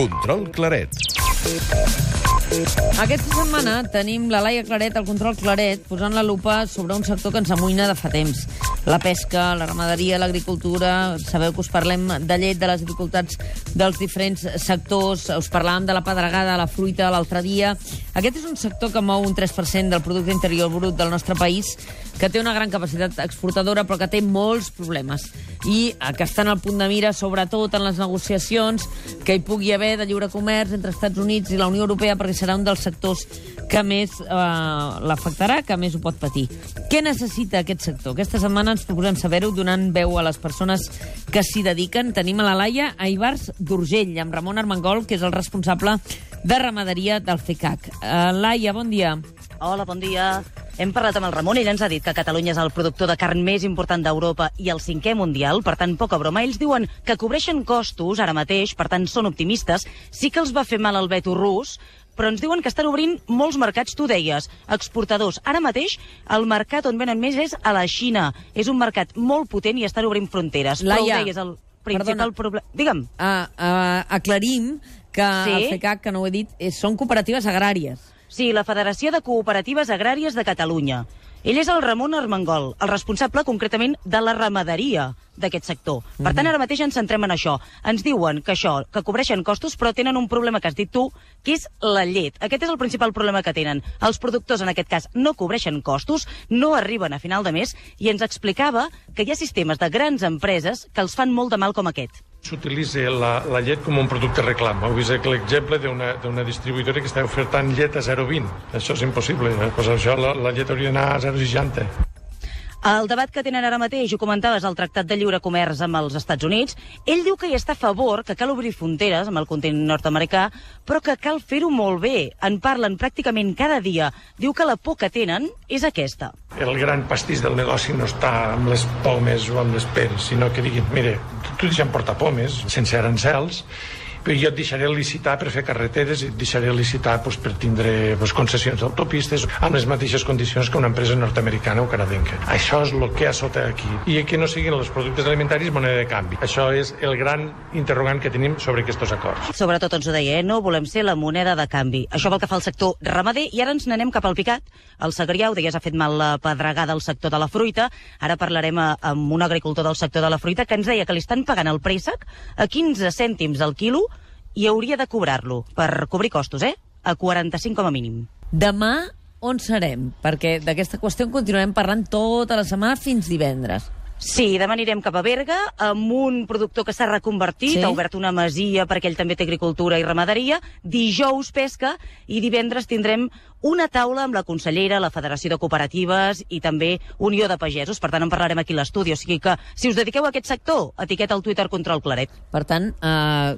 Control Claret. Aquesta setmana tenim la Laia Claret, el control Claret, posant la lupa sobre un sector que ens amoïna de fa temps. La pesca, la ramaderia, l'agricultura... Sabeu que us parlem de llet, de les dificultats dels diferents sectors. Us parlàvem de la pedregada, la fruita l'altre dia. Aquest és un sector que mou un 3% del producte interior brut del nostre país, que té una gran capacitat exportadora, però que té molts problemes. I que estan al punt de mira, sobretot en les negociacions que hi pugui haver de lliure comerç entre Estats Units i la Unió Europea, perquè serà un dels sectors que més eh, l'afectarà, que més ho pot patir. Què necessita aquest sector? Aquesta setmana ens proposem saber-ho donant veu a les persones que s'hi dediquen. Tenim a la Laia a Ibars d'Urgell, amb Ramon Armengol, que és el responsable de ramaderia del FECAC. Uh, Laia, bon dia. Hola, bon dia. Hem parlat amb el Ramon, ell ens ha dit que Catalunya és el productor de carn més important d'Europa i el cinquè mundial, per tant, poca broma. Ells diuen que cobreixen costos ara mateix, per tant, són optimistes. Sí que els va fer mal el veto rus, però ens diuen que estan obrint molts mercats, tu deies, exportadors. Ara mateix el mercat on venen més és a la Xina. És un mercat molt potent i estan obrint fronteres. Laia, però ho deies, el principal problema... Digue'm. Uh, uh, aclarim que Sí. el FECAC, que no ho he dit, és, són cooperatives agràries. Sí, la Federació de Cooperatives Agràries de Catalunya. Ell és el Ramon Armengol, el responsable concretament de la ramaderia d'aquest sector. Per tant, ara mateix ens centrem en això. Ens diuen que això, que cobreixen costos, però tenen un problema que has dit tu, que és la llet. Aquest és el principal problema que tenen. Els productors, en aquest cas, no cobreixen costos, no arriben a final de mes, i ens explicava que hi ha sistemes de grans empreses que els fan molt de mal com aquest. S'utilitza la, la llet com un producte reclam. Heu vist l'exemple d'una distribuïdora que està ofertant llet a 0,20. Això és impossible. Eh? Pues això, la, la llet hauria d'anar a 0,60. El debat que tenen ara mateix, ho comentaves, el Tractat de Lliure Comerç amb els Estats Units, ell diu que hi està a favor, que cal obrir fronteres amb el continent nord-americà, però que cal fer-ho molt bé. En parlen pràcticament cada dia. Diu que la por que tenen és aquesta. El gran pastís del negoci no està amb les pomes o amb les peres, sinó que diguin, mire, tu deixa'm portar pomes sense arancels, però jo et deixaré licitar per fer carreteres i et deixaré licitar doncs, per tindre doncs, concessions d'autopistes amb les mateixes condicions que una empresa nord-americana o canadenca. Això és el que ha sota aquí. I que no siguin els productes alimentaris moneda de canvi. Això és el gran interrogant que tenim sobre aquests acords. Sobretot ens ho deia, eh? no volem ser la moneda de canvi. Això pel que fa al sector ramader, i ara ens n'anem cap al picat. El segrià, ho deies, ha fet mal la pedregada al sector de la fruita. Ara parlarem amb un agricultor del sector de la fruita que ens deia que li estan pagant el préssec a 15 cèntims al quilo i hauria de cobrar-lo per cobrir costos, eh? A 45 com a mínim. Demà on serem? Perquè d'aquesta qüestió en continuarem parlant tota la setmana fins divendres. Sí, demà anirem cap a Berga amb un productor que s'ha reconvertit, Sí. ha obert una masia perquè ell també té agricultura i ramaderia, dijous pesca i divendres tindrem una taula amb la consellera, la Federació de Cooperatives i també Unió de Pagesos. Per tant, en parlarem aquí a l'estudi. O sigui que, si us dediqueu a aquest sector, etiqueta al Twitter Control Claret. Per tant, eh,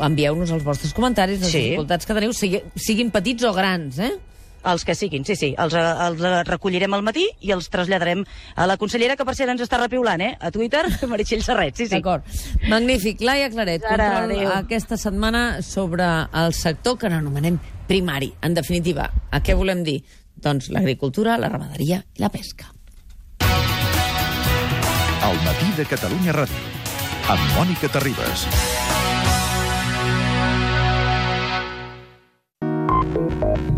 envieu-nos els vostres comentaris, les Sí. dificultats que teniu, sigui, siguin petits o grans, eh? Els que siguin, sí, sí. Els, eh, els eh, recollirem al matí i els traslladarem a la consellera, que per cert ens està repiulant, eh? A Twitter, Meritxell Serret, sí, sí. D'acord. Magnífic. Laia Claret, Ara, control adéu. aquesta setmana sobre el sector que n'anomenem primari. En definitiva, a què volem dir? Doncs l'agricultura, la ramaderia i la pesca. El matí de Catalunya Ràdio. Amb Mònica Terribas.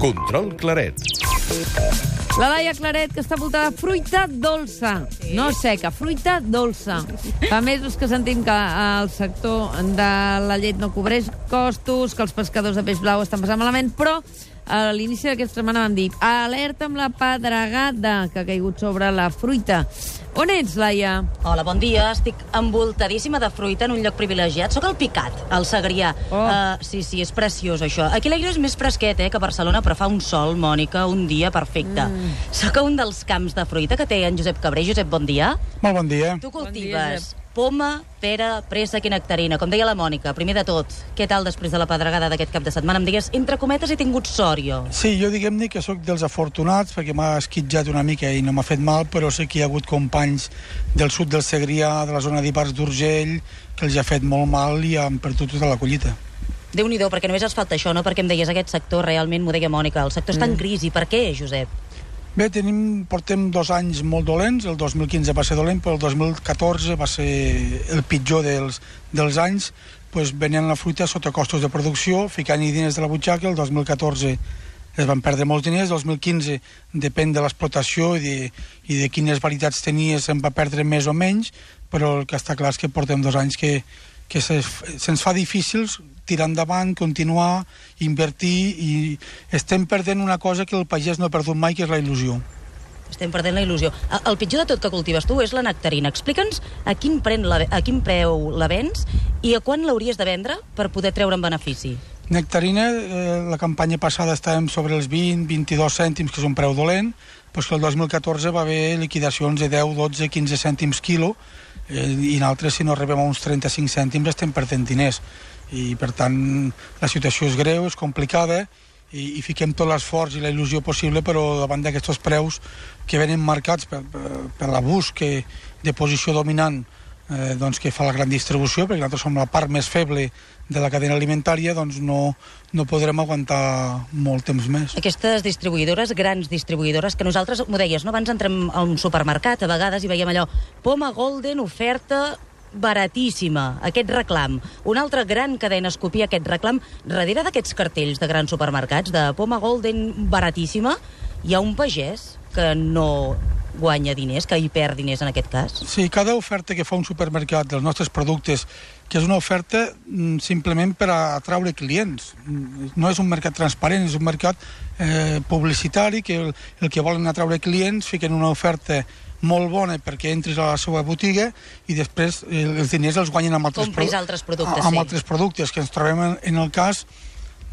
Control Claret. La Laia Claret, que està voltada de fruita dolça, sí. no seca, fruita dolça. Fa mesos que sentim que el sector de la llet no cobreix costos, que els pescadors de peix blau estan passant malament, però a l'inici d'aquesta setmana vam dir alerta amb la pedregada que ha caigut sobre la fruita. On ets, Laia? Hola, bon dia. Estic envoltadíssima de fruita en un lloc privilegiat. Soc al Picat, al Segrià. Oh. Uh, sí, sí, és preciós, això. Aquí l'aire és més fresquet, eh, que a Barcelona, però fa un sol, Mònica, un dia perfecte. Mm. Soc a un dels camps de fruita que té en Josep Cabré. Josep, bon dia. Molt bon dia. Tu Bon dia, cultives Josep. Poma, pera, préssec i nectarina. Com deia la Mònica, primer de tot, què tal després de la pedregada d'aquest cap de setmana? Em digues, entre cometes, he tingut sort, jo. Sí, jo diguem-ne que sóc dels afortunats perquè m'ha esquitjat una mica i no m'ha fet mal, però sé que hi ha hagut companys del sud del Segrià, de la zona d'Ibars d'Urgell, que els ha fet molt mal i han perdut tota la collita. déu nhi perquè només els falta això, no? Perquè em deies, aquest sector, realment, m'ho deia Mònica, el sector està en crisi. Per què, Josep? Bé, tenim, portem dos anys molt dolents, el 2015 va ser dolent, però el 2014 va ser el pitjor dels, dels anys, pues, venent la fruita sota costos de producció, ficant-hi diners de la butxaca, el 2014 es van perdre molts diners, el 2015 depèn de l'explotació i, de, i de quines varietats tenies, se'n va perdre més o menys, però el que està clar és que portem dos anys que, que se'ns se fa difícil tirar endavant, continuar, invertir i estem perdent una cosa que el pagès no ha perdut mai, que és la il·lusió. Estem perdent la il·lusió. El, pitjor de tot que cultives tu és la nectarina. Explica'ns a quin, pren la, a quin preu la vens i a quan l'hauries de vendre per poder treure'n benefici. Nectarina, eh, la campanya passada estàvem sobre els 20, 22 cèntims, que és un preu dolent, però que el 2014 va haver liquidacions de 10, 12, 15 cèntims quilo, eh, i nosaltres, si no arribem a uns 35 cèntims, estem perdent diners. I, per tant, la situació és greu, és complicada, i, i fiquem tot l'esforç i la il·lusió possible, però davant d'aquests preus que venen marcats per, per, per l'abús de posició dominant eh, doncs que fa la gran distribució, perquè nosaltres som la part més feble de la cadena alimentària, doncs no, no podrem aguantar molt temps més. Aquestes distribuïdores, grans distribuïdores, que nosaltres, m'ho deies, no? abans entrem a un supermercat, a vegades, i veiem allò, poma golden, oferta baratíssima, aquest reclam. Una altra gran cadena es copia aquest reclam. Darrere d'aquests cartells de grans supermercats, de poma golden baratíssima, hi ha un pagès que no guanya diners, que hi perd diners en aquest cas? Sí, cada oferta que fa un supermercat dels nostres productes, que és una oferta mm, simplement per a atraure clients. Mm, no és un mercat transparent, és un mercat eh, publicitari que el, el que volen atraure clients fiquen una oferta molt bona perquè entris a la seva botiga i després eh, els diners els guanyen amb altres, Compris altres productes, amb sí. altres productes que ens trobem en, en el cas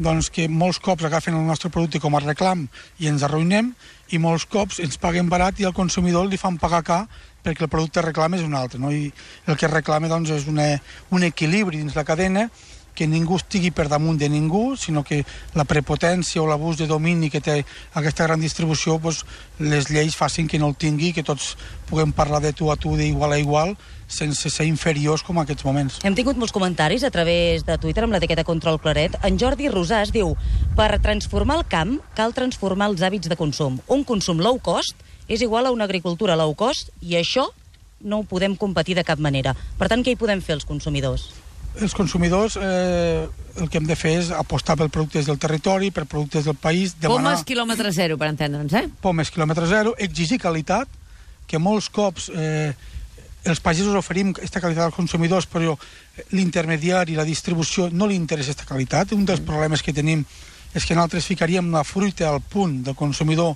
doncs, que molts cops agafen el nostre producte com a reclam i ens arruïnem i molts cops ens paguen barat i al consumidor li fan pagar car perquè el producte reclama és un altre. No? I el que reclama doncs, és una, un equilibri dins la cadena que ningú estigui per damunt de ningú, sinó que la prepotència o l'abús de domini que té aquesta gran distribució, doncs, les lleis facin que no el tingui, que tots puguem parlar de tu a tu, d'igual a igual, sense ser inferiors com aquests moments. Hem tingut molts comentaris a través de Twitter amb l'etiqueta Control Claret. En Jordi Rosàs diu per transformar el camp cal transformar els hàbits de consum. Un consum low cost és igual a una agricultura low cost i això no ho podem competir de cap manera. Per tant, què hi podem fer els consumidors? els consumidors eh, el que hem de fer és apostar per productes del territori, per productes del país, demanar... Pomes quilòmetre zero, per entendre'ns, eh? Pomes quilòmetre zero, exigir qualitat, que molts cops eh, els pagesos oferim aquesta qualitat als consumidors, però l'intermediari, la distribució, no li interessa aquesta qualitat. Un dels problemes que tenim és que nosaltres ficaríem la fruita al punt del consumidor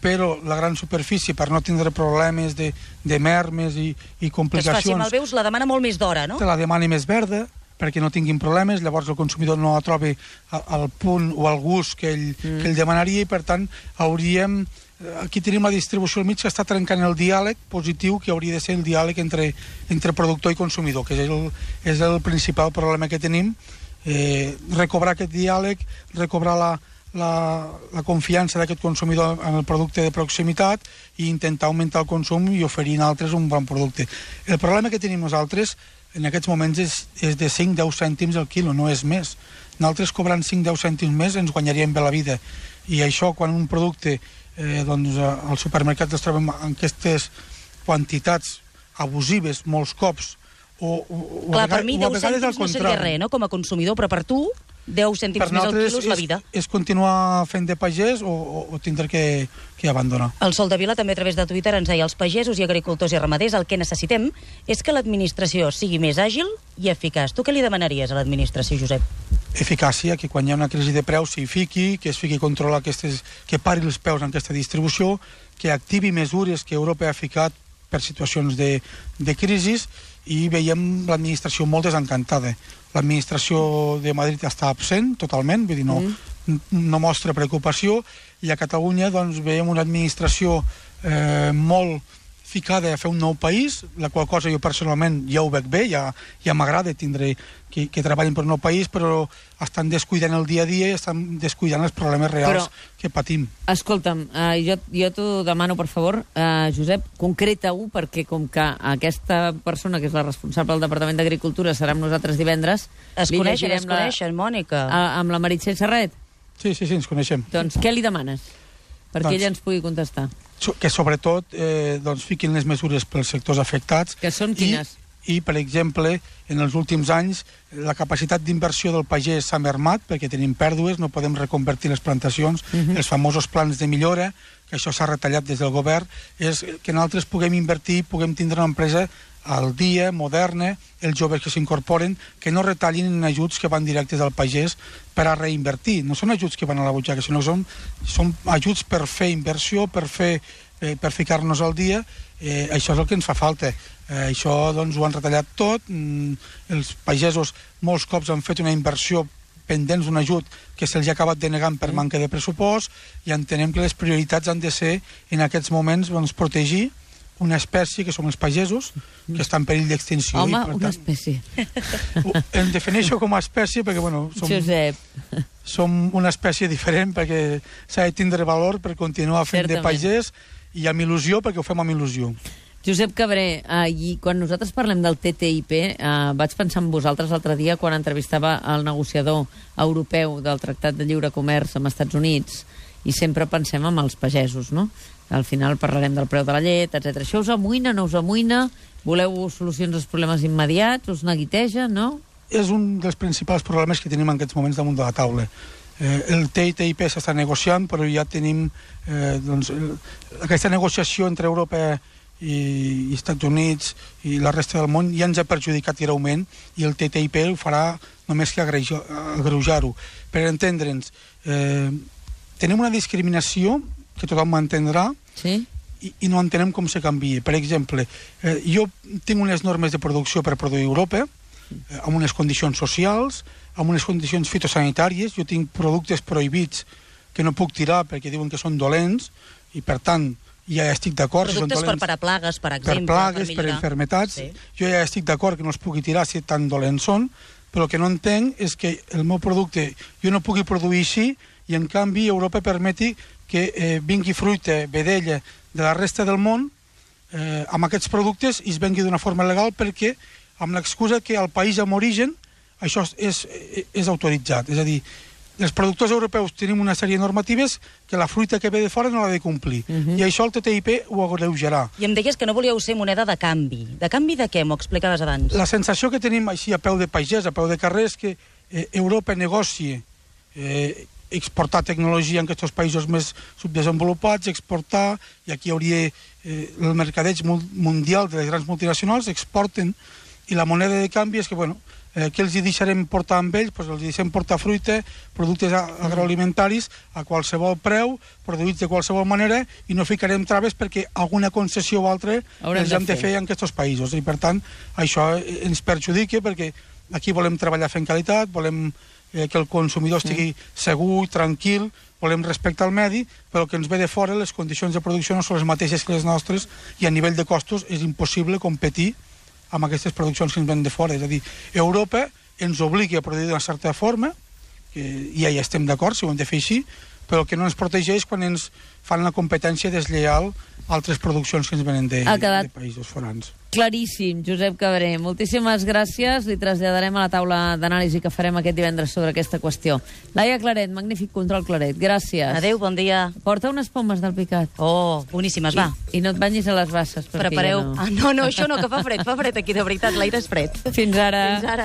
però la gran superfície, per no tindre problemes de, de mermes i, i Que es complicacions... faci malveus la demana molt més d'hora, no? te la demani més verda perquè no tinguin problemes, llavors el consumidor no la trobi a- al punt o al gust que ell, mm. que ell demanaria i per tant hauríem aquí tenim la distribució al mig que està trencant el diàleg positiu que hauria de ser el diàleg entre, entre productor i consumidor, que és el, és el principal problema que tenim eh, recobrar aquest diàleg recobrar la, la, la confiança d'aquest consumidor en el producte de proximitat i intentar augmentar el consum i oferir a altres un bon producte. El problema que tenim nosaltres en aquests moments és, és de 5-10 cèntims al quilo, no és més. Nosaltres cobrant 5-10 cèntims més ens guanyaríem bé la vida. I això, quan un producte eh, doncs, eh, al supermercat es trobem en aquestes quantitats abusives molts cops o, o, o Clar, a per mi o a 10 vegades al cèntims no seria res, no?, com a consumidor, però per tu 10 cèntims més al quilo és la és, vida. és continuar fent de pagès o, o, o tindre que, que abandonar. El Sol de Vila també a través de Twitter ens deia els pagesos i agricultors i ramaders el que necessitem és que l'administració sigui més àgil i eficaç. Tu què li demanaries a l'administració, Josep? eficàcia, que quan hi ha una crisi de preus s'hi fiqui, que es fiqui a controlar aquestes, que pari els peus en aquesta distribució, que activi mesures que Europa ha ficat per situacions de, de crisi i veiem l'administració molt desencantada. L'administració de Madrid està absent totalment, vull dir, no, mm. no mostra preocupació, i a Catalunya doncs, veiem una administració eh, molt ficada a fer un nou país, la qual cosa jo personalment ja ho veig bé, ja, ja m'agrada tindre que, que treballin per un nou país, però estan descuidant el dia a dia i estan descuidant els problemes reals Però- que patim. Escolta'm, uh, jo, jo t'ho demano, per favor, uh, Josep, concreta-ho, perquè com que aquesta persona, que és la responsable del Departament d'Agricultura, serà amb nosaltres divendres... Es coneixen, es llegirem la- coneixen, Mònica. a, amb la Meritxell Serret. Sí, sí, sí, ens coneixem. Doncs què li demanes? Perquè Doncs- ella ens pugui contestar. Que sobretot eh, doncs, fiquin les mesures pels sectors afectats. Que són quines? I i, per exemple, en els últims anys la capacitat d'inversió del pagès s'ha mermat perquè tenim pèrdues, no podem reconvertir les plantacions, uh -huh. els famosos plans de millora, que això s'ha retallat des del govern, és que nosaltres puguem invertir, puguem tindre una empresa al dia, moderna, els joves que s'incorporen, que no retallin en ajuts que van directes al pagès per a reinvertir. No són ajuts que van a la butxaca, sinó són, són ajuts per fer inversió, per fer eh, per ficar-nos al dia, eh, això és el que ens fa falta. Eh, això doncs, ho han retallat tot, mm, els pagesos molts cops han fet una inversió pendents d'un ajut que se'ls ha acabat denegant per manca de pressupost i entenem que les prioritats han de ser en aquests moments doncs, protegir una espècie que són els pagesos, que està en perill d'extinció. Home, i, per una tant, espècie. em defineixo com a espècie perquè bueno, som, Josep, som una espècie diferent perquè s'ha de tindre valor per continuar fent Certament. de pagès i amb il·lusió perquè ho fem amb il·lusió. Josep Cabré, i quan nosaltres parlem del TTIP, eh, vaig pensar en vosaltres l'altre dia quan entrevistava el negociador europeu del Tractat de Lliure Comerç amb Estats Units, i sempre pensem en els pagesos, no? Al final parlarem del preu de la llet, etc. Això us amoïna, no us amoïna? Voleu solucions als problemes immediats? Us neguiteja, no? és un dels principals problemes que tenim en aquests moments damunt de la taula. Eh, el TTIP s'està negociant, però ja tenim eh, doncs, el, aquesta negociació entre Europa i, i Estats Units i la resta del món ja ens ha perjudicat greument i el TTIP ho farà només que agreuja- agreujar-ho. Per entendre'ns, eh, tenim una discriminació que tothom m'entendrà, Sí? i, i no entenem com se canvia. Per exemple, eh, jo tinc unes normes de producció per produir a Europa, eh, amb unes condicions socials, amb unes condicions fitosanitàries, jo tinc productes prohibits que no puc tirar perquè diuen que són dolents, i per tant ja estic d'acord Productes per, dolents per a plagues, per per exemple. plagues, per, millorar. enfermetats. Sí. Jo ja estic d'acord que no els pugui tirar si tan dolents són, però el que no entenc és que el meu producte jo no pugui produir així i en canvi Europa permeti que eh, vingui fruita, vedella de la resta del món eh, amb aquests productes i es vengui d'una forma legal perquè amb l'excusa que al país amb origen això és, és, és autoritzat. És a dir, els productors europeus tenim una sèrie de normatives que la fruita que ve de fora no l'ha de complir. Uh -huh. I això el TTIP ho agreujarà. I em deies que no volíeu ser moneda de canvi. De canvi de què? M'ho explicaves abans. La sensació que tenim així a peu de pagès, a peu de carrer, és que eh, Europa negocia eh, exportar tecnologia en aquests països més subdesenvolupats, exportar, i aquí hi hauria eh, el mercadeig mu- mundial de les grans multinacionals, exporten, i la moneda de canvi és que, bueno, eh, què els hi deixarem portar amb ells? Pues els deixem portar fruita, productes a- agroalimentaris a qualsevol preu, produïts de qualsevol manera, i no ficarem traves perquè alguna concessió o altra Haurem els hem de fer. fer en aquests països. I, per tant, això eh, ens perjudica perquè aquí volem treballar fent qualitat, volem eh, que el consumidor estigui segur, tranquil, volem respectar el medi, però que ens ve de fora, les condicions de producció no són les mateixes que les nostres i a nivell de costos és impossible competir amb aquestes produccions que ens ven de fora. És a dir, Europa ens obliga a produir d'una certa forma, que ja hi estem d'acord, si ho hem de fer així, però que no ens protegeix quan ens fan la competència deslleial altres produccions que ens venen de, quedat- de països forans. Claríssim, Josep Cabré. Moltíssimes gràcies. Li traslladarem a la taula d'anàlisi que farem aquest divendres sobre aquesta qüestió. Laia Claret, magnífic control Claret. Gràcies. Adéu, bon dia. Porta unes pomes del picat. Oh, boníssimes, va. I, I no et banyis a les basses. Prepareu... Ja no. Ah, no, no, això no, que fa fred, fa fred aquí, de veritat, l'aire és fred. Fins ara. Fins ara.